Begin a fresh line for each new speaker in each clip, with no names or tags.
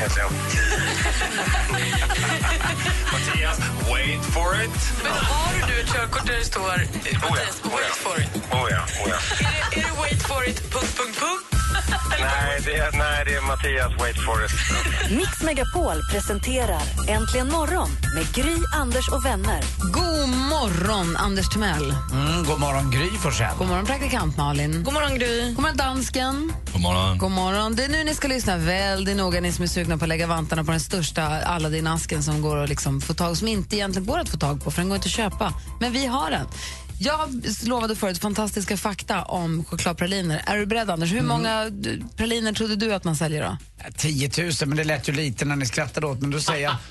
heter jag. Mattias, wait for it.
Men har du ett körkort där det står
Oh ja,
Mattias,
oh
wait
ja.
for it?
Oh ja, oh ja.
Är det, är det wait for it, punkt, punkt, punkt?
Nej, det är, nej, det är Mattias, wait for it.
Mix Megapol presenterar Äntligen morgon med Gry, Anders och vänner.
God morgon, Anders Timell.
Mm, god morgon, Gry Forssell.
God morgon, praktikant Malin.
God morgon, Gry.
God morgon, dansken.
God morgon.
God morgon. Det är nu ni ska lyssna väldigt noga, ni som är sugna på att lägga vantarna på den största Aladdin-asken som går att liksom få tag som inte egentligen går att få tag på, för den går inte att köpa. Men vi har den. Jag lovade förut fantastiska fakta om chokladpraliner. Är du beredd, Anders? Hur många du, praliner trodde du att man säljer då?
10 000, men det lät ju lite när ni skrattade åt men då säger jag...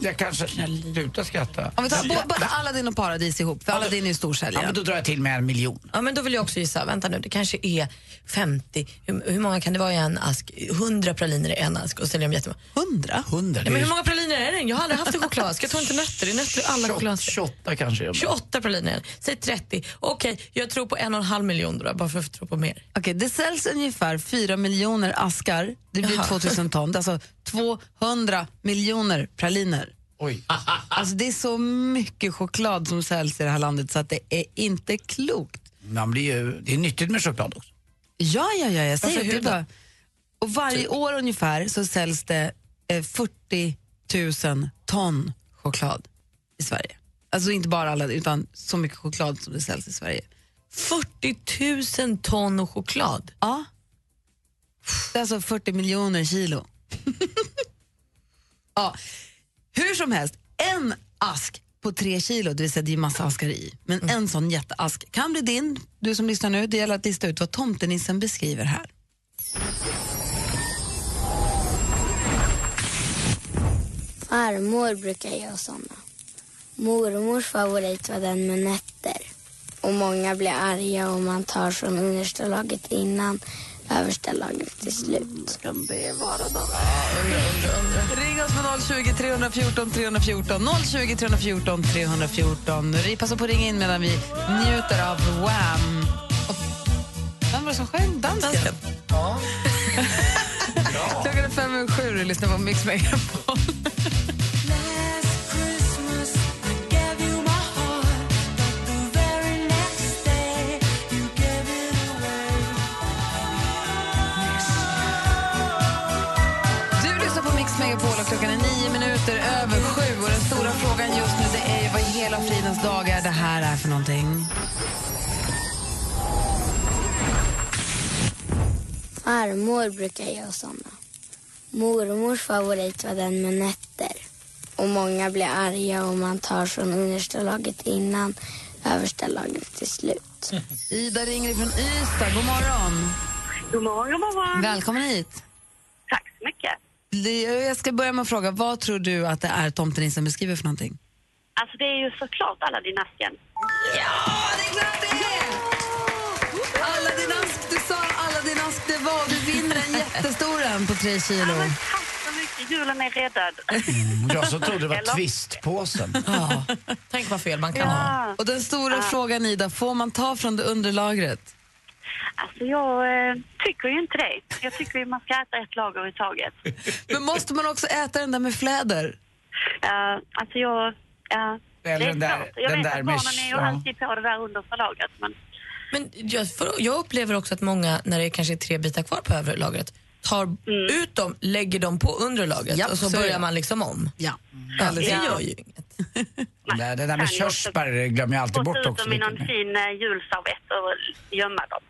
Jag kanske slutar skratta.
Om vi tar bo- både Aladdin och Paradis ihop, för Aladdin är ju
Ja,
storsäljare.
men då drar jag till med en miljon.
Ja, men då vill jag också gissa. Vänta nu, det kanske är 50. Hur, hur många kan det vara i en ask? 100 praliner i en ask och säljer de jättemånga.
Hundra?
100.
Ja, men hur många praliner är det? Jag har aldrig haft en chokladask. Jag tror inte nötter. Det är nötter i alla
28,
chokladaskar.
28 kanske. är det.
28 praliner. Säg 30. Okej, jag tror på en och en halv miljon då, bara för att tro på mer.
Okej, det säljs ungefär 4 miljoner askar. Det blir
Jaha.
2000 ton. Det är alltså 200 miljoner praliner.
Oj.
Alltså det är så mycket choklad som säljs i det här landet så att det är inte klokt.
Man blir ju, det är nyttigt med choklad också.
Ja, ja, ja, jag säger det. Bara. Och varje år ungefär så säljs det eh, 40 000 ton choklad i Sverige. Alltså inte bara alla, utan så mycket choklad som det säljs i Sverige.
40 000 ton choklad.
Ja. Det är alltså 40 miljoner kilo. ja. Hur som helst, en ask på tre kilo, det vill säga det är massa askar i, men en sån jätteask kan bli din, du som lyssnar nu. Det gäller att lista ut vad tomtenissen beskriver här.
Farmor brukar göra såna. Mormors favorit var den med nötter. Och många blir arga om man tar från understa laget innan översta laget till slut.
Ring oss på 020 314 314 020 314 314. Vi passar på att ringa in medan vi njuter av Wham. Och, vem var det som sjöng? Dansken? Ja. Klockan är fem över sju och lyssnar på Mix Megapol. I hela fridens dag är det här är för någonting.
Farmor brukar göra såna. Mormors favorit var den med nötter. Och många blir arga om man tar från understa laget innan översta laget till slut.
Ida ringer från Ystad. God morgon.
God morgon, morgon.
Välkommen hit.
Tack så mycket.
Jag ska börja med att fråga, vad tror du att det är tomtenissen beskriver för någonting?
Alltså det är ju såklart Aladdin-asken.
Ja, det är klart det är! Aladdin Ask, du sa Aladdin Ask, det var. Du vinner en jättestor en på tre
Ja,
kilo.
men tack så mycket, julen är räddad.
Jag så trodde det var
Eller?
twistpåsen.
Ja. Tänk vad fel man kan ha.
Ja,
Och den stora frågan, Ida, får man ta från det undre lagret?
alltså jag eh, tycker ju inte det. Jag tycker ju man ska äta ett lager i taget.
Men måste man också äta den där med fläder?
Uh, alltså jag... ja,
Eller
det är
den där-
svårt. Jag
den
vet
där
att
med-
barnen är ju alltid på det där understa lagret. Men
Men jag, för, jag upplever också att många, när det kanske är tre bitar kvar på övre lagret, tar ut dem, lägger dem på undre lagret
Ja,
och så
så
börjar man liksom om.
Ja.
Ja, det
Ja.
gör ju inget.
Där, det där med
också
körsbär glömmer jag alltid bort
Putta ut
också.
dem i någon fin eh, julservett och gömma dem.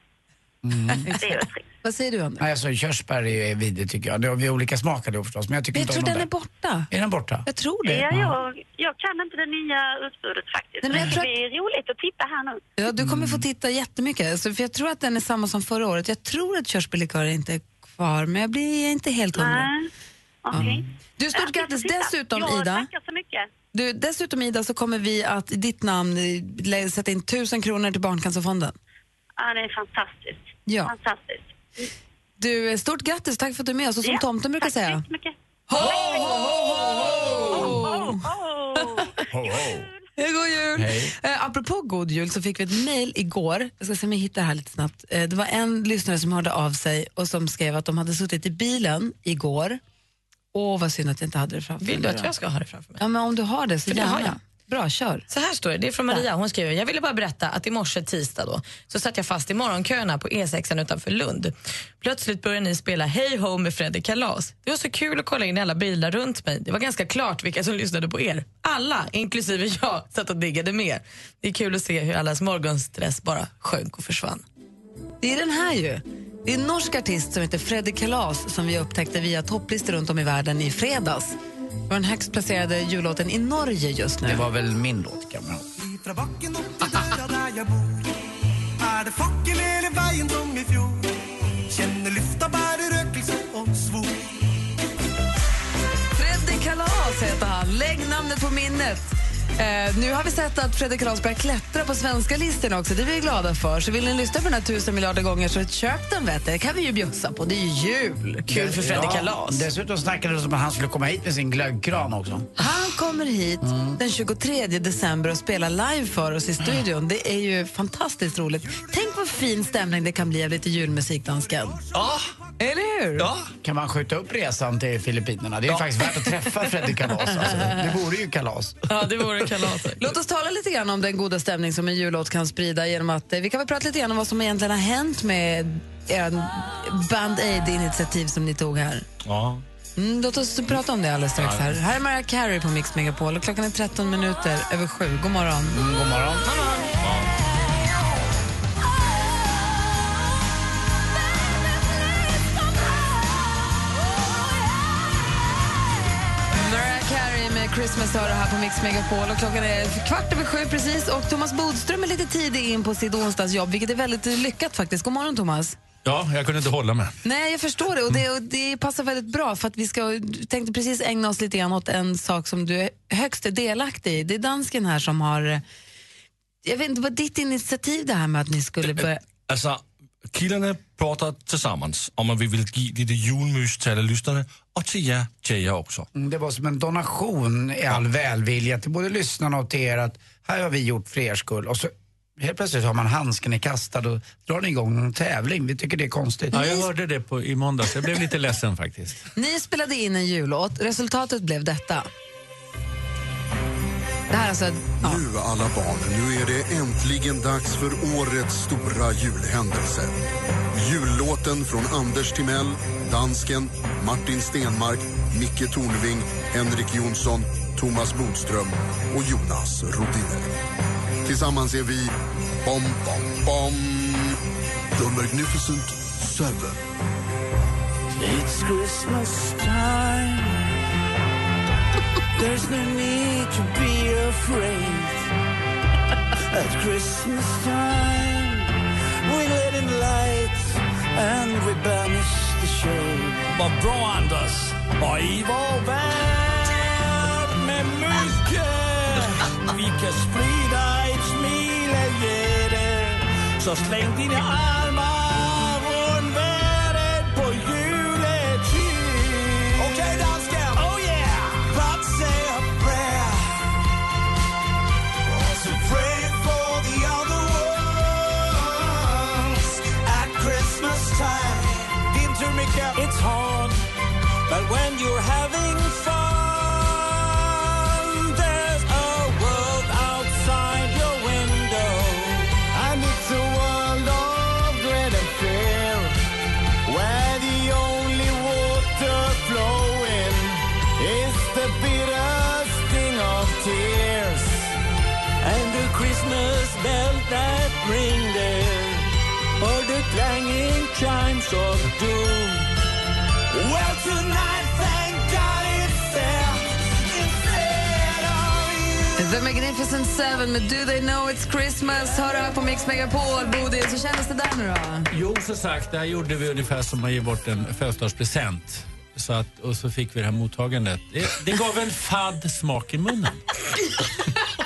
Det är ju ett trick.
Vad säger du, Anders?
Nej, alltså, körsbär är ju vidrigt tycker jag. Det har vi olika smaker då förstås. Men jag tycker
Men jag
inte
tror
om
den
de
är
där.
borta.
Är den borta?
Jag tror det.
Ja, jag, jag kan inte det nya utbudet faktiskt.
Nej, men jag
det
tror
blir roligt att titta här nu.
Ja, du kommer få titta jättemycket. Alltså, för jag tror att den är samma som förra året. Jag tror att körsbärlikören inte är kvar, men jag blir inte helt hundra.
Nej. Okej.
Du, stort
Ja,
grattis. Dessutom,
ja,
Ida.
tackar så mycket.
Du, dessutom Ida så kommer vi att i ditt namn eh, sätta in tusen kronor till Barncancerfonden.
Ja, det är fantastiskt.
Ja.
Fantastiskt.
Du, eh, stort grattis, tack för att du är med oss. Och som
Ja,
tomten brukar
tack så
säga.
jättemycket.
Ho, ho, ho,
ho!
God jul!
Hej.
Eh, apropå god jul så fick vi ett mejl igår. Jag ska se om jag hittar det här lite snabbt. Eh, det var en lyssnare som hörde av sig och som skrev att de hade suttit i bilen igår. Åh, vad synd att jag inte hade det framför
Vill
mig.
du att jag ska ha det framför mig?
Ja, men om du har det så
För det har
gärna.
jag.
Bra, kör.
Så här står det, det är från Maria. Hon skriver, jag ville bara berätta att i morse tisdag då, så satt jag fast i morgonköerna på E6 utanför Lund. Plötsligt började ni spela Hey Ho med Freddy Kalas. Det var så kul att kolla in i alla bilar runt mig. Det var ganska klart vilka som lyssnade på er. Alla, inklusive jag, satt och diggade med. Det är kul att se hur allas morgonstress bara sjönk och försvann.
Det är den här ju. Det är en norsk artist som heter Freddy Kalas som vi upptäckte via topplistor runt om i världen i fredags. Var den högst placerade jullåten i Norge just nu.
Det var väl min låt, kan man
Freddy Kalas heter han. Lägg namnet på minnet. Eh, nu har vi sett att Fredrik Kalas börjar klättra på svenska listorna också. Det är vi glada för. Så vill ni lyssna på den här tusen miljarder gånger så köp den vet. Det kan vi ju bjussa på. Det är ju jul.
Kul för Freddy Kalas.
Dessutom snackades det om att han skulle komma hit med sin glöggkran också.
Han kommer hit den 23 december och spelar live för oss i studion. Det är ju fantastiskt roligt. Tänk vad fin stämning det kan bli av lite julmusik, dansken.
Ja.
Eller hur?
Ja. Kan man skjuta upp resan till Filippinerna? Det är faktiskt värt att träffa Freddy Kalas. Alltså. Det vore ju kalas.
Ja, det vore kalas.
Låt oss tala lite grann om den goda stämning som en jullåt kan sprida genom att eh, vi kan väl prata lite grann om vad som egentligen har hänt med er Band Aid-initiativ som ni tog här.
Ja.
Mm, låt oss prata om det alldeles strax. här. Här är Mariah Carey på Mix Megapol och klockan är 13 minuter över sju. God morgon.
Mm, god morgon.
Mariah Christmas hör här på Mix Megapol och klockan är kvart över sju precis och Thomas Bodström är lite tidig in på sitt onsdagsjobb vilket är väldigt lyckat faktiskt. God morgon Thomas.
ja, jag kunde inte hålla mig.
Nej, jag förstår det och det, och det passar väldigt bra för att vi ska, tänkte precis ägna oss lite grann åt en sak som du är högst delaktig i. Det är dansken här som har, jag vet inte, vad ditt initiativ det här med att ni skulle börja
Altså, kilderne pratar tillsammans om, att vi vill ge lite julmys till alla lyssnare och till er tjejer också.
Mm, Det var som en donation i all välvilja till både lyssnarna och till er att här har vi gjort för er skull. Och så helt plötsligt har man handsken i kastad och drar ni igång någon tävling. Vi tycker det är konstigt.
Ja, jag hörde det på, i måndags. Jag blev lite ledsen faktiskt.
Ni spelade in en jullåt. Resultatet blev detta. Det här är alltså... Ja.
Nu alla barn, nu är det äntligen dags för årets stora julhändelse. Jullåten från Anders Timell, Dansken, Martin Stenmark, Micke Tornving, Henrik Jonsson, Thomas Bodström och Jonas Rodiner. Tillsammans är vi Bom Bom Bom, The Magnificent Seven.
It's Christmas time There's no need to be afraid At Christmas time. We let in light And we banish the shade. Vad bra Anders! Och i vår värld med mycket. Vi kan sprida ett smil och ge det? Så släng dina armar But when you're having fun There's a world outside your window. And it's a world of dread and fear Where the only water flowing Is the bitter sting of tears. And the Christmas bells that ring there Or the clanging chimes of doom Well tonight thank God it's there Instead of you
The Magnificent Seven med Do They Know It's Christmas hör här på Mix Megapol. Bodil, så kändes det där nu då?
Jo, så sagt, där gjorde vi ungefär som att ge bort en födelsedagspresent.
så att, och så fick vi det här mottagandet. Det, det gav en fadd smak i munnen.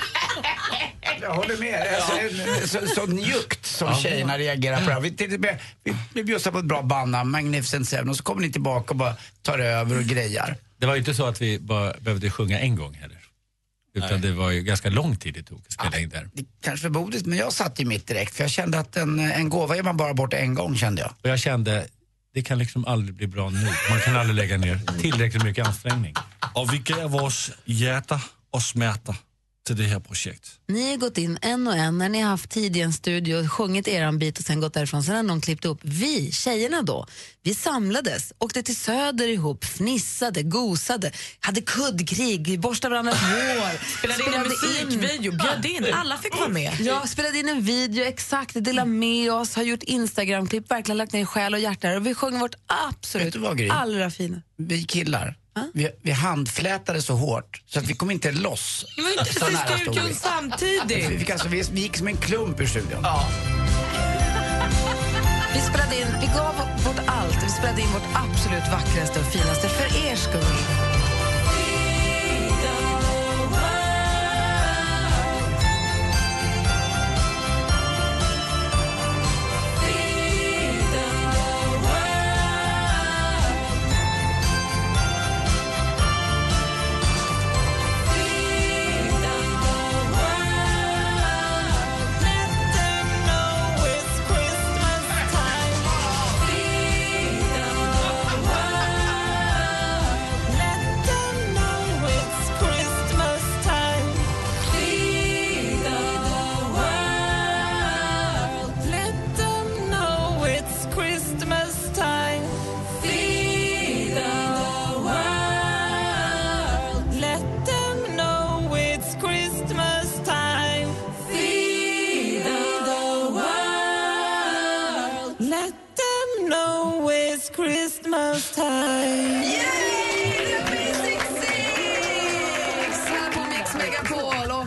Jag håller med. Alltså, en- så, så njukt som
Ja.
tjejerna reagerar på det här. Vi, till- vi, vi, vi bjussar på ett bra bandnamn, Magnificent Seven, och så kommer ni tillbaka och bara tar över och grejar.
Det var ju inte så att vi bara behövde sjunga en gång heller. Utan det var ju ganska lång tid det tog att spela in där.
Kanske för bodis, men jag satt i mitt direkt för jag kände att en, en gåva ger man bara bort en gång kände jag.
Och jag kände, det kan liksom aldrig bli bra nu. Man kan aldrig lägga ner tillräckligt mycket ansträngning.
Och vi gav vårs hjärta och smärta till det här projektet.
Ni har gått in en och en när ni har haft tid i en studio, sjungit er bit och sen gått därifrån. Sen har någon klippt upp. Vi, tjejerna då, vi samlades, åkte till Söder ihop, fnissade, gosade, hade kuddkrig, borstade varandras hår.
Spelade in en musikvideo, bjöd in. Alla fick vara med.
Ja, spelade in en video, exakt, delade med oss, har gjort Instagramklipp, verkligen lagt ner själ och hjärta och vi sjunger vårt absolut allra fina.
Vi killar, vi, vi handflätade så hårt så att vi kom inte loss.
Vi var inte
Så
i
stod
studion
vi.
samtidigt.
Vi, fick alltså, vi, vi gick som en klump ur studion.
Vi spelade in, vi gav vårt allt, vi spelade in vårt absolut vackraste och finaste för er skull.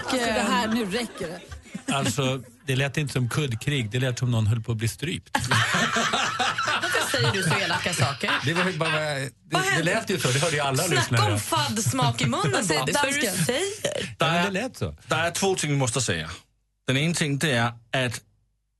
Alltså, det här, nu räcker det.
Alltså, det lät inte som kuddkrig, det lät som någon höll på att bli strypt.
Varför säger du så elaka saker?
Det, var bara, det, det lät ju så, det hörde ju alla
Snacka
lyssnare.
om fadd smak i munnen, Bodis. Vad är det du säger?
Der
det lät så.
Der er två ting, vi måste säga. Den ena ting, det är att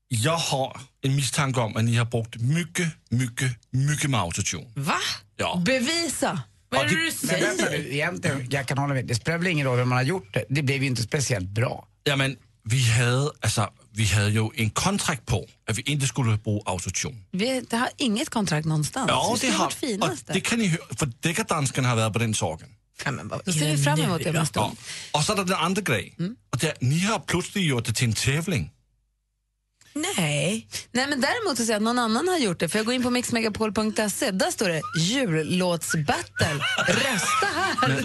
jag har en misstanke om att ni har brugt mycket, mycket, mycket med autotune.
Va?
Ja.
Bevisa.
Vad är det
det-
du
Men vänta
säger?
nu, egentligen, jag kan hålla med. Det spelar väl ingen roll vem man har gjort det. Det blev ju inte speciellt bra.
Jamen, vi havde, altså, vi havde jo en kontrakt på, att vi inte skulle bruge autotune.
Vi det har inget kontrakt någonstans.
Ja, det
ska
har,
finaste.
och det kan ni för Deckardansken har varit på den saken.
Då ser vi fram emot det om en
Ja. Och så är det den andra grejen. Och det är, ni har plötsligt gjort det till en tävling.
Nej.
Nej, men däremot så säger jag att någon annan har gjort det. För jag går in på mixmegapol.se. Där står det jullåtsbattle. Rösta här.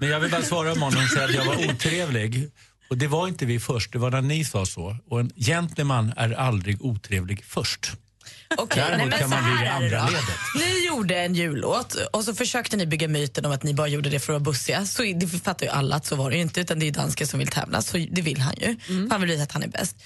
Men jag vill bara svara om honom och säga att jag var otrevlig. Och det var inte vi först, det var när ni sa så. Och en gentleman är aldrig otrevlig först.
Okej,
Däremot
nej, men
kan man bli det andra ledet.
Ni gjorde en jullåt och så försökte ni bygga myten om att ni bara gjorde det för att vara bussiga. Så det fattar ju alla att så var det ju inte, utan det är dansken som vill tävla, så det vill han ju. Han vill visa att han är bäst.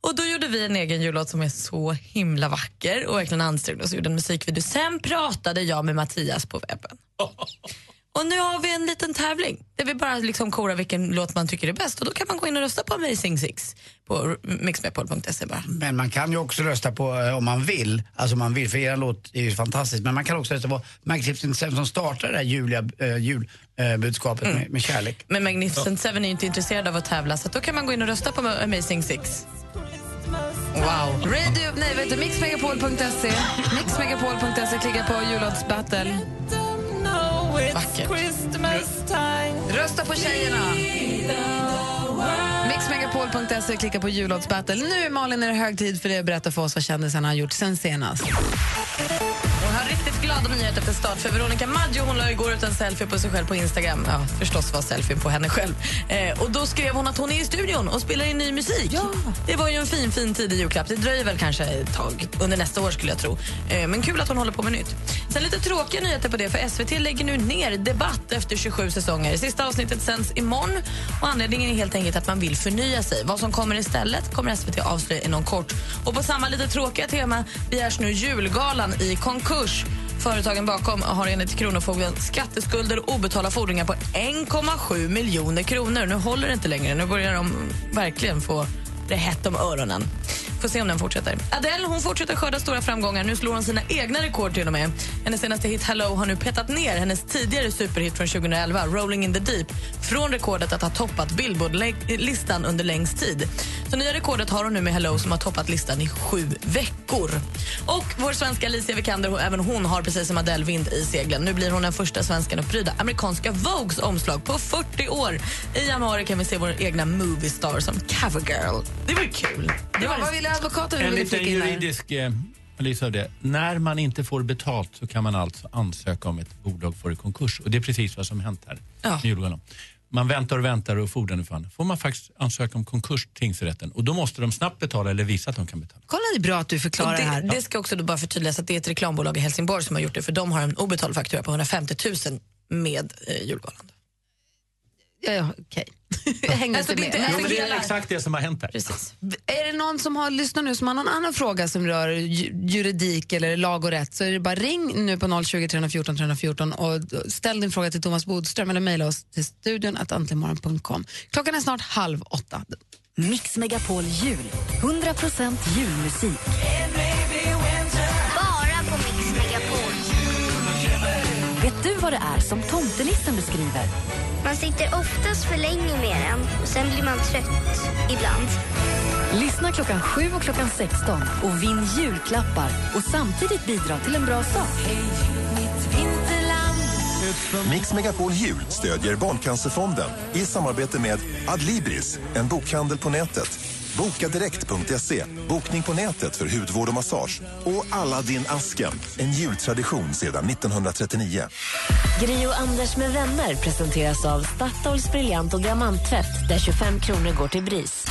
Och då gjorde vi en egen jullåt som är så himla vacker och verkligen ansträngde oss och gjorde en musikvideo. Sen pratade jag med Mattias på webben. Och nu har vi en liten tävling där vi bara liksom korar vilken låt man tycker är bäst och då kan man gå in och rösta på Amazing Six på mixmepol.se bara.
Men man kan ju också rösta på, eh, om man vill, alltså om man vill, för er låt är ju fantastisk, men man kan också rösta på Magnificent Seven som startar det här juliga, äh, julbudskapet med, med kärlek.
Men Magnificent Seven är ju inte intresserad av att tävla så att då kan man gå in och rösta på Amazing Six. Wow.
Radio, nej, vet du, mixmegapol.se. Mixmegapol.se, klicka på jullåtsbattle.
Vackert.
Rösta på tjejerna! Mixmegapol.se, klicka på jullåtsbattle. Nu Malin är det hög tid för dig att berätta för oss vad kändisarna har gjort sen senast.
Och har riktigt glada nyheter för start. För Veronica Maggio hon la igår ut en selfie på sig själv på Instagram. Ja, förstås var selfien på henne själv. Eh, och Då skrev hon att hon är i studion och spelar in ny musik. Det var ju en fin fin tidig julklapp. Det dröjer väl kanske ett tag, under nästa år skulle jag tro. Eh, men kul att hon håller på med nytt. Sen lite tråkiga nyheter på det, för SVT lägger nu ner Debatt efter 27 säsonger. Sista avsnittet sänds imorgon och anledningen är helt enkelt att man vill förnya sig. Vad som kommer istället kommer SVT avslöja inom kort. Och på samma lite tråkiga tema begärs nu julgalan i konkurs. Företagen bakom har enligt Kronofogden skatteskulder och obetalda fordringar på 1,7 miljoner kronor. Nu håller det inte längre. Nu börjar de verkligen få det hett om öronen. Får se om den fortsätter. Adele hon fortsätter skörda stora framgångar. Nu slår hon sina egna rekord till och med. Hennes senaste hit Hello har nu petat ner hennes tidigare superhit från 2011, Rolling in the deep, från rekordet att ha toppat Billboard-listan under längst tid. Så nya rekordet har hon nu med Hello som har toppat listan i sju veckor. Och vår svenska Alicia Vikander, även hon har precis som Adele vind i seglen. Nu blir hon den första svensken att pryda amerikanska Vogues omslag på 40 år. I januari kan vi se vår egna movie star som covergirl. Det var kul. Det
Ja, vad advokaten
En liten
flika in här?
juridisk eh, analys av det. När man inte får betalt så kan man alltså ansöka om ett bolag får i konkurs. Och det är precis vad som hänt här
Ja.
med Djurgården. Man väntar och väntar och fordran fan. får man faktiskt ansöka om konkurs till tingsrätten. Och då måste de snabbt betala eller visa att de kan betala.
Kolla, det är bra att du förklarar det här.
det, det ska också då bara förtydligas att det är ett reklambolag i Helsingborg som har gjort det för de har en obetald faktura på 150 000 med eh, julgalan.
Ja, ja, okej. Jag hänger
Alltså,
inte
det är
med.
inte-
Jo, men det är exakt det som har hänt här.
Precis.
Är det någon som har lyssnat nu som har någon annan fråga som rör ju- juridik eller lag och rätt så är det bara ring nu på 020 314 314 och ställ din fråga till Thomas Bodström eller mejla oss till studion att antligenmorgon.com. Klockan är snart halv åtta.
Mix Megapol Jul. 100% julmusik.
Bara på Mix Megapol.
Vet du vad det är som tomtenissen beskriver?
Man sitter oftast för länge med den och sen blir man trött ibland.
Lyssna klockan 7 och klockan 16 och vinn julklappar och samtidigt bidra till en bra sak.
Mix Megapol Jul stödjer Barncancerfonden i samarbete med Adlibris, en bokhandel på nätet. Bokadirekt.se, bokning på nätet för hudvård och massage. Och Aladdin-asken, en jultradition sedan 1939.
Gri och Anders med vänner presenteras av Statoils briljant och diamanttvätt där 25 kronor går till BRIS.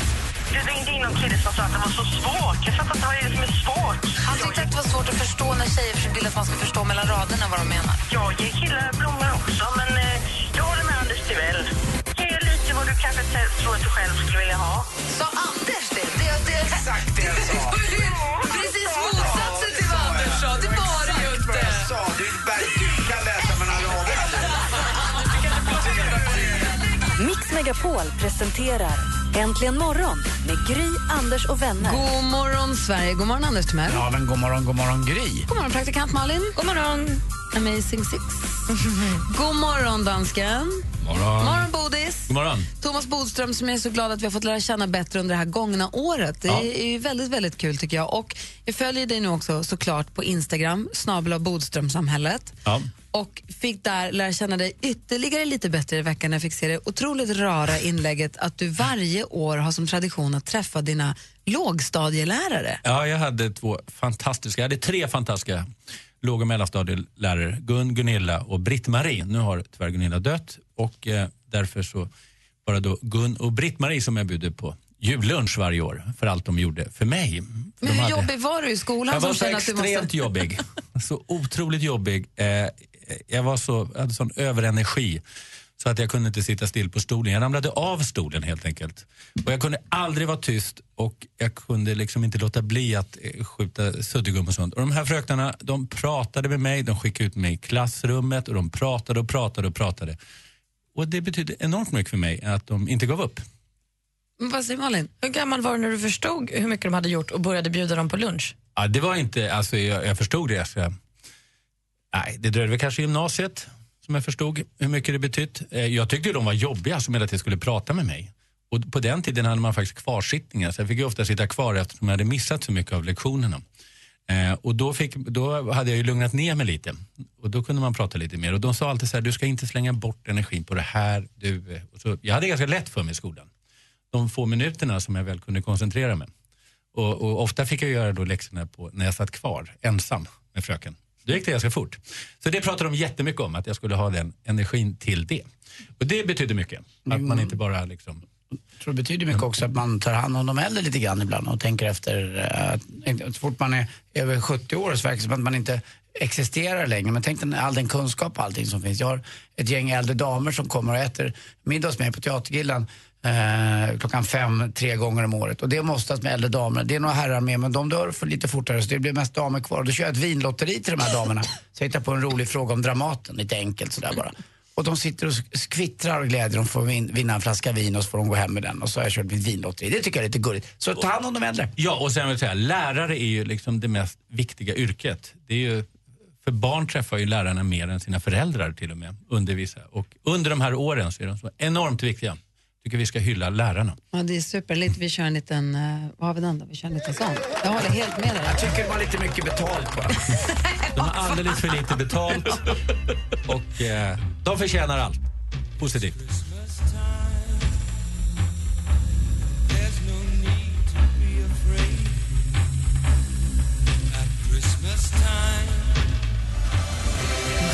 Du ringde in någon kille som sa att det var så svårt. Jag fattar inte vad det är som är svårt.
Han tyckte att det var svårt att förstå när tjejer vill att man ska förstå mellan raderna vad de menar.
Jag ger killar blommor också, men eh, jag håller med Anders Timell. Ge lite vad du kanske tror att du själv skulle vilja ha.
Sa Anders det? det, det Exakt det jag sa. Precis motsatsen till vad Anders sa. Det var det ju inte.
sa, du kan läsa mellan raderna.
Mix Megapol presenterar Äntligen morgon med Gry, Anders och vänner.
God morgon, Sverige. God morgon, Anders Timell.
Ja, men god morgon, god morgon Gry.
God morgon, praktikant Malin. God morgon. Amazing Six. God morgon, dansken.
Morgon.
morgon, Bodis.
God morgon.
Thomas Bodström som jag är så glad att vi har fått lära känna bättre under det här gångna året. Det
Ja.
är väldigt, väldigt kul tycker jag. Och jag följer dig nu också såklart på Instagram, snabel Bodströmsamhället.
Ja.
Och fick där lära känna dig ytterligare lite bättre i veckan när jag fick se det otroligt rara inlägget att du varje år har som tradition att träffa dina lågstadielärare.
Ja, jag hade två fantastiska, jag hade tre fantastiska låg och mellanstadielärare. Gun, Gunilla och Britt-Marie. Nu har tyvärr Gunilla dött och eh, därför så var det då Gun och Britt-Marie som jag bjuder på jullunch varje år för allt de gjorde för mig.
Men
de
hur
hade-
jobbig var du i skolan?
Jag var så extremt
måste...
jobbig. Så otroligt jobbig. Eh, jag, var så, jag hade sån överenergi så att jag kunde inte sitta still på stolen. Jag ramlade av stolen helt enkelt. Och jag kunde aldrig vara tyst och jag kunde liksom inte låta bli att eh, skjuta suddgum och sånt. Och de här fröknarna, de pratade med mig, de skickade ut mig i klassrummet och de pratade och pratade och pratade. Och det betydde enormt mycket för mig att de inte gav upp.
Men Vad säger Malin?
Hur gammal var du när du förstod hur mycket de hade gjort och började bjuda dem på lunch?
Ja, det var inte, alltså jag, jag förstod det. Så nej, det dröjde väl kanske gymnasiet som jag förstod hur mycket det betytt. Eh, jag tyckte de var jobbiga som hela tiden skulle prata med mig. Och på den tiden hade man faktiskt kvarsittningar så jag fick ju ofta sitta kvar eftersom jag hade missat så mycket av lektionerna. Eh, och då, fick, då hade jag ju lugnat ner mig lite och då kunde man prata lite mer. Och de sa alltid så här, du ska inte slänga bort energin på det här. Du, och så, jag hade ganska lätt för mig i skolan. De få minuterna som jag väl kunde koncentrera mig. Och, och ofta fick jag göra då läxorna på, när jag satt kvar ensam med fröken. Då gick det ganska fort. Så det pratade de jättemycket om, att jag skulle ha den energin till det. Och det betydde mycket. Att man inte bara liksom...
Jag tror det betyder mycket också att man tar hand om de äldre lite grann ibland och tänker efter. eh, Att, så fort man är över 70 år så verkar det som att man inte existerar längre. Men tänk dig all den kunskap och allting som finns. Jag har ett gäng äldre damer som kommer och äter middag mig på Teatergrillen. Eh, klockan fem, tre gånger om året. Och det måste med äldre damer. Det är några herrar med, men de dör för lite fortare så det blir mest damer kvar. Och då kör jag ett vinlotteri till de här damerna. Så jag hittar på en rolig fråga om Dramaten, lite enkelt sådär bara. Och de sitter och skvittrar och glädjer. De får vin, vinna en flaska vin och så får de gå hem med den. Och så har jag kört mitt vinlotteri. Det tycker jag är lite gulligt. Så ta hand om de äldre.
Ja, och sen vill jag säga, lärare är ju liksom det mest viktiga yrket. Det är ju, för barn träffar ju lärarna mer än sina föräldrar till och med, undervisa. Och under de här åren så är de så enormt viktiga tycker vi ska hylla lärarna.
Ja, det är superligt. Vi kör en liten, eh, vad har vi den då? Vi kör en liten sån. Jag håller helt med dig.
Jag tycker de har lite mycket betalt bara.
De har alldeles för lite betalt och eh, de förtjänar allt. Positivt.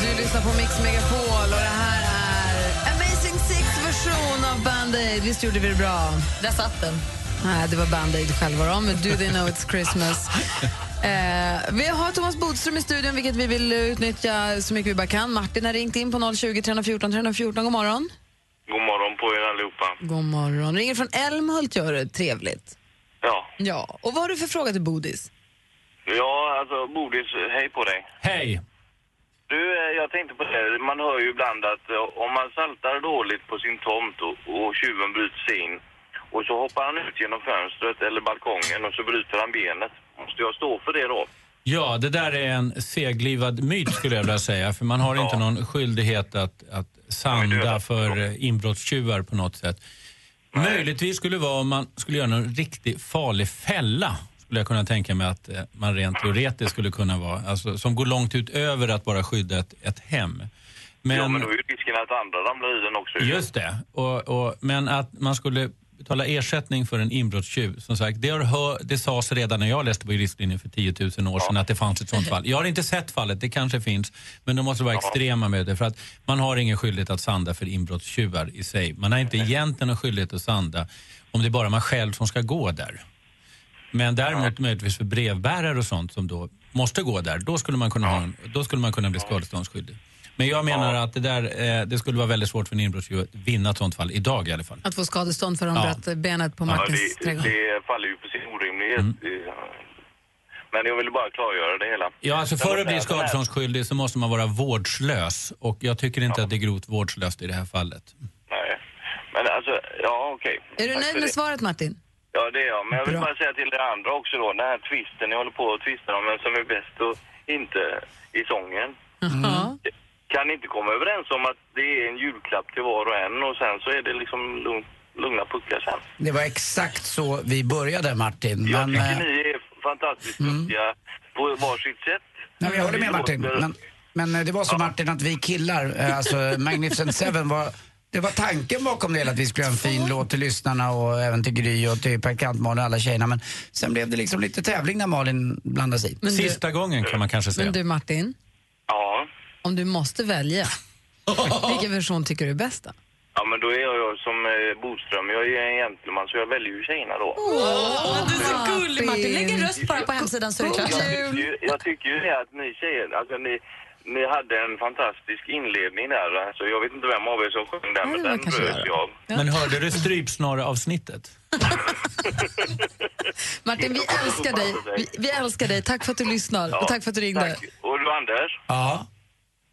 Du lyssnar på Mix Megapol Band-Aid. Visst gjorde vi det bra?
Där satt den.
Nej, det var Band-Aid själva med Do They Know It's Christmas. Eh, vi har Thomas Bodström i studion, vilket vi vill utnyttja så mycket vi bara kan. Martin har ringt in på 020 314 314. God morgon.
God morgon på er allihopa.
God morgon. Ringer från Älmhult, gör det. Trevligt.
Ja.
Ja, och vad har du för fråga till Bodis?
Ja, alltså Bodis, hej på dig.
Hej!
Du, eh, jag tänkte på det. Man hör ju ibland att eh, om man saltar dåligt på sin tomt och, och tjuven bryter sig in och så hoppar han ut genom fönstret eller balkongen och så bryter han benet. Måste jag stå för det då?
Ja, det där är en seglivad myt skulle jag vilja säga. För man har inte någon skyldighet att, att sanda för eh, inbrottstjuvar på något sätt. Möjligtvis skulle det vara om man skulle göra en riktigt farlig fälla. Skulle jag kunna tänka mig att eh, man rent teoretiskt skulle kunna vara. Alltså, som går långt utöver att bara skydda ett, ett hem. Men,
Ja, men då är ju risken att andra ramlar i den också. ju.
Just det. Och, och, men att man skulle betala ersättning för en inbrottstjuv. Som sagt, det, har hör, det sades redan när jag läste på juristlinjen för 10 000 år sedan att det fanns ett sånt fall. Jag har inte sett fallet, det kanske finns. Men då måste vara extrema med det. För att man har ingen skyldighet att sanda för inbrottstjuvar i sig. Man har inte egentligen någon skyldighet att sanda om det är bara man själv som ska gå där. Men däremot möjligtvis för brevbärare och sånt som då måste gå där, då skulle man kunna, ha en, då skulle man kunna bli skadeståndsskyldig. Men jag menar att det, där, eh, det skulle vara väldigt svårt för en inbrottstjuv att vinna ett sånt fall idag i alla fall.
Att få skadestånd för att de
Ja.
bröt benet på
Ja,
Martins
det,
trädgård.
det faller ju på sin orimlighet.
Mm.
Men jag ville bara klargöra det hela.
Ja, alltså för att bli skadeståndsskyldig så måste man vara vårdslös. Och jag tycker inte att det är grovt vårdslöst i det här fallet.
Nej. Men alltså, ja okej.
Är du
Tack
nöjd med
det.
svaret, Martin?
Ja, det är jag. Men jag vill
Bra.
bara säga till er andra också då, den här twisten, ni håller på och tvistar om vem som är bäst och inte i sången. Kan ni inte komma överens om att det är en julklapp till var och en och sen så är det liksom lugn, lugna puckar sen?
Det var exakt så vi började Martin.
Jag
Men,
tycker
eh,
ni är fantastiskt duktiga på varsitt sätt.
Nej, jag håller med Martin. Men, men eh, det var så Martin att vi killar, eh, alltså Magnificent Seven var det var tanken bakom det hela att vi skulle göra en fin låt till lyssnarna och även till Gry och till praktikant Malin och alla tjejerna. Men sen blev det liksom lite tävling när Malin blandade sig i.
Sista gången kan man kanske säga.
Men du, Martin,
Ja.
om du måste välja, vilken version tycker du är bäst då?
Ja, men då är jag ju som eh, Bodström. Jag är ju en gentleman så jag väljer ju tjejerna då.
Åh, du är så gullig Martin. Lägg en röst bara på hemsidan så är det klart.
Jag tycker, ju, jag tycker ju det att ni tjejer, alltså ni, ni hade en fantastisk inledning där. Alltså, jag vet inte vem av er som sjöng den, men den bröt jag av.
Men hörde du strypsnare-avsnittet?
Martin, vi älskar dig. Vi, vi älskar dig. Tack för att du lyssnar och tack för att du ringde.
Tack. Och du Anders,
Ja,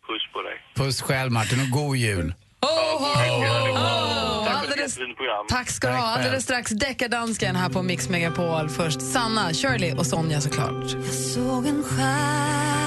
puss på dig.
puss själv Martin och god jul.
Ho, ho, ho.
Tack för ett
Alldeles,
jättefint program.
tack ska du ha.
Själv.
Alldeles strax deckardansken här på Mix Megapol. Först Sanna, Shirley och Sonja såklart.
Jag såg en stjärna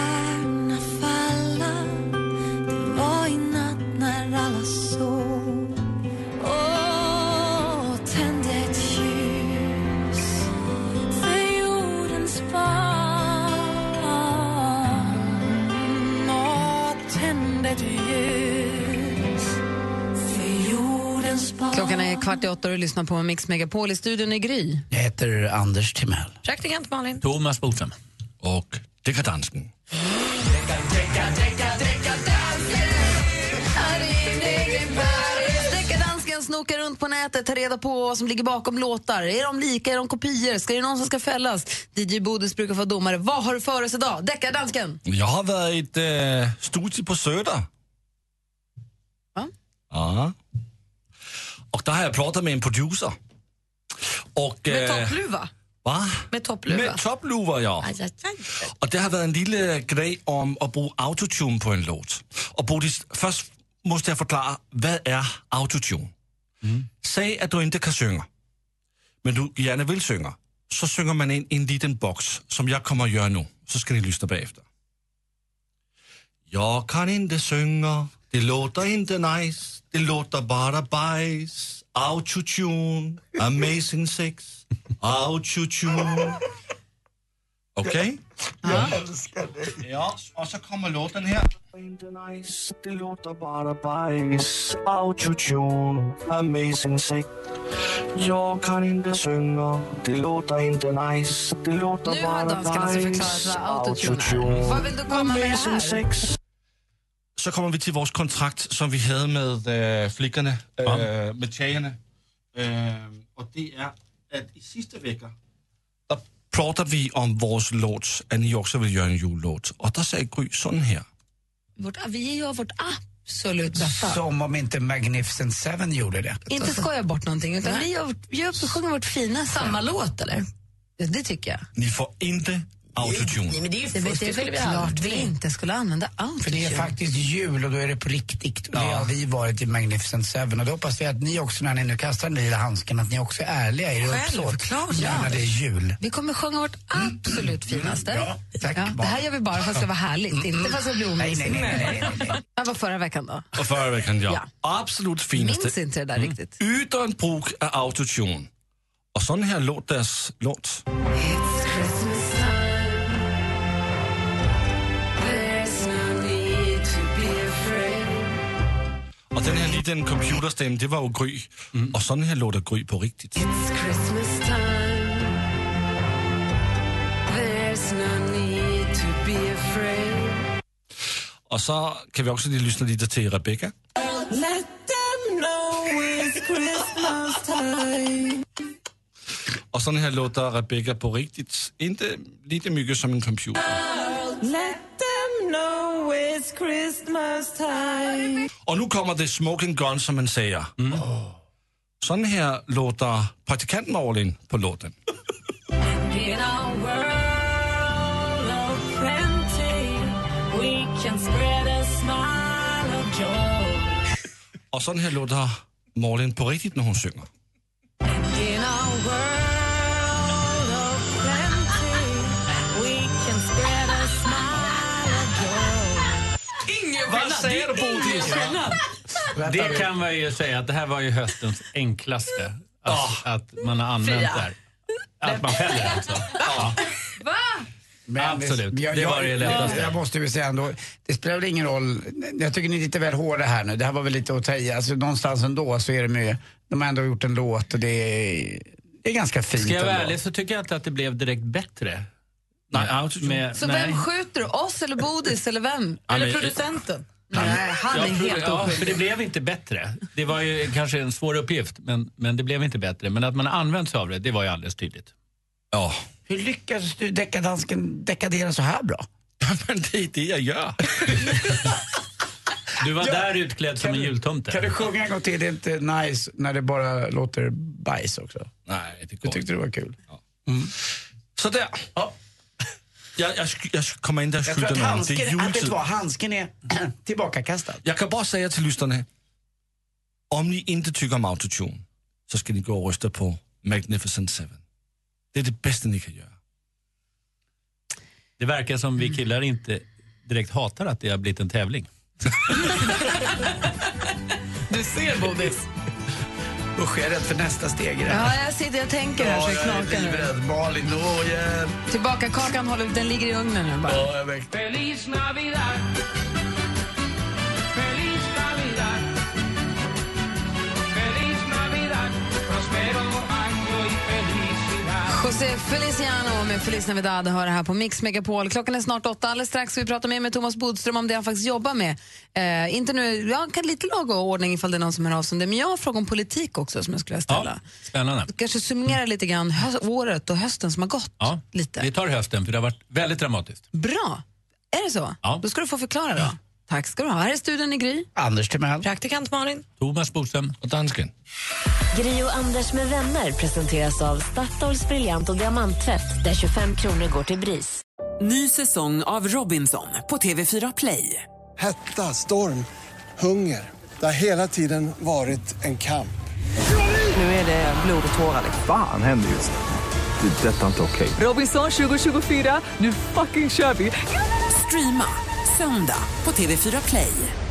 Klockan är kvart i åtta och du lyssnar på Mix Megapol. I studion i Gry.
Jag heter Anders Timell.
Praktikant Malin.
Thomas Bodström.
Och deckardansken.
Snokar runt på nätet, tar reda på vad som ligger bakom låtar. Är de lika, är de kopior? Ska det någon som ska fällas? DJ Bodis brukar vara domare. Vad har du för oss idag? Deckardansken!
Jag har varit äh, studie på Söder.
Va?
Ja. Och där har jag pratat med en producer. Och,
Med
eh,
toppluva?
Va?
Med toppluva?
Med toppluva, ja.
Aj, aj, aj.
Och det har varit en lille grej om att bruge autotune på en låt. Och Bodis, först måste jag förklara, vad är autotune? Säg att du inte kan sjunga, men du gärna vill sjunga. Så sjunger man in i en liten box som jag kommer att göra nu. Så ska ni lyssna efter. Jag kan inte sjunga, det låter inte nice, det låter bara bajs. Autotune, amazing sex, autotune. Okej?
Jag älskar dig.
Ja, och så kommer låten här. Inte nice, det låter bara bajs. Autotune, amazing sex. Jag kan inte sjunga, det låter inte nice. Det låter
Nu har
bara
danskarna alltså förklarat vad autotune är. Vad vill du komma med här?
sex. Så kommer vi till vårt kontrakt som vi hade med äh, flickorna, äh, med tjejerna. Äh, och det är att i sista veckan där pratade vi om vår låt, att ni också vill göra en jullåt. Och där säger Gry sån här.
Vårt, vi gör vårt absolut bästa.
Som om inte Magnificent Seven gjorde det.
Inte skoja bort någonting, utan vi, gör, vi gör, sjunger vårt finaste.
Samma låt, eller?
Ja, det tycker jag.
Ni får inte autotune.
Nej, men det är ju
Det,
fusk,
det är väl
vi
klart vi inte skulle använda autotune.
För det är faktiskt jul och då är det på riktigt. Och det har vi varit i Magnificent Seven. Och då hoppas vi att ni också, när ni nu kastar den lilla handsken, att ni också är ärliga i er uppsåt.
Självklart.
Ja, när det är jul.
Vi kommer sjunga vårt absolut finaste.
Bra, tack.
Ja, det här gör vi bara för att det ska vara härligt, inte för att det ska bli omysigt.
Nej, nej, nej.
Det var förra veckan då.
Och förra veckan, ja.
Ja.
Absolut finaste.
Minns inte det där riktigt.
Utan bruk av autotune. Och sån här låt deras låt. Den här liten computerstäm, det var ju Gry. Och sån här låter Gry på riktigt. Och så kan vi också lige lyssna lite till Rebecca. Och sån här låter Rebecca på riktigt. Inte lite mycket som en computer. Och nu kommer det smoking gun som man säger. Sån här låter praktikant Malin på låten. Och sån här låter Malin på riktigt när hon sjunger. Säger du,
Det.
Det kan man ju säga att det här var ju höstens enklaste. Att, att man har använt
Fria.
det här. Att man fäller alltså. Ja.
Va?
Men
Absolut.
jag-
Det
jag-
var det lättaste.
Jag, jag måste ju säga ändå, det spelar väl ingen roll. Jag tycker ni är lite väl hårda här nu. Det här var väl lite att ta i. Alltså någonstans ändå så är de ju, de har ändå gjort en låt och det är, det är ganska fint
Ska jag vara ärlig så tycker jag inte att det blev direkt bättre.
Nej.
Med,
Så
nej.
vem skjuter du? Oss eller Bodis eller vem?
Ja,
eller
men-
producenten? Nej, han
Ja,
är helt
ja, för det blev inte bättre. Det var ju kanske en svår uppgift, men, men det blev inte bättre. Men att man använt sig av det, det var ju alldeles tydligt.
Ja.
Hur lyckades du dekadansken dekadera så här bra?
Men det är det jag gör.
Du var
Ja.
där utklädd som en jultomte.
Kan du sjunga en gång till? Det är inte nice när det bara låter bajs också.
Nej, det
Jag
går
tyckte det var kul.
Så där.
Ja.
Jag, jag, jag kommer inte att skjuta någon.
handsken,
Det är
vet
jultid.
du vad, handsken är tillbakakastad.
Jag kan bara säga till lyssnarna. Om ni inte tycker om autotune så ska ni gå och rösta på Magnificent Seven. Det är det bästa ni kan göra.
Det verkar som vi killar inte direkt hatar att det har blivit en tävling.
Du ser, Bodis.
Usch, jag är rädd för nästa steg i det
Ja, jag sitter och tänker här så det knakar nu.
livrädd. Malin, åh hjälp.
Tillbaka kakan håller, den ligger i ugnen nu bara.
Ja, jag vet.
Feliz Navidad.
José Feliciano med Feliz Navidad hör här på Mix Megapol. Klockan är snart åtta. Alldeles strax ska vi prata mer med Thomas Bodström om det han faktiskt jobbar med. Eh, inte nu, jag kan lite lag och ordning ifall det är någon som hör av sig om det. Men jag har frågor om politik också som jag skulle ställa.
Spännande.
Kanske summera lite grann året och hösten som har gått.
Ja,
Lite.
Vi tar hösten, för det har varit väldigt dramatiskt.
Bra. Är det så?
Ja.
Då ska du få förklara då. Tack ska du ha. Här är studion i Gry.
Anders Timell.
Praktikant Malin.
Thomas Bodström.
Och dansken.
Gri och Anders med vänner presenteras av Statoils briljant och diamanttvätt där 25 kronor går till BRIS.
Ny säsong av Robinson på TV4 Play.
Hetta, storm, hunger. Det har hela tiden varit en kamp.
Nu är det blod och tårar. liksom.
Fan händer just. Det. är Detta är inte okej.
Robinson 2024, nu fucking kör vi! Streama söndag på TV4 Play.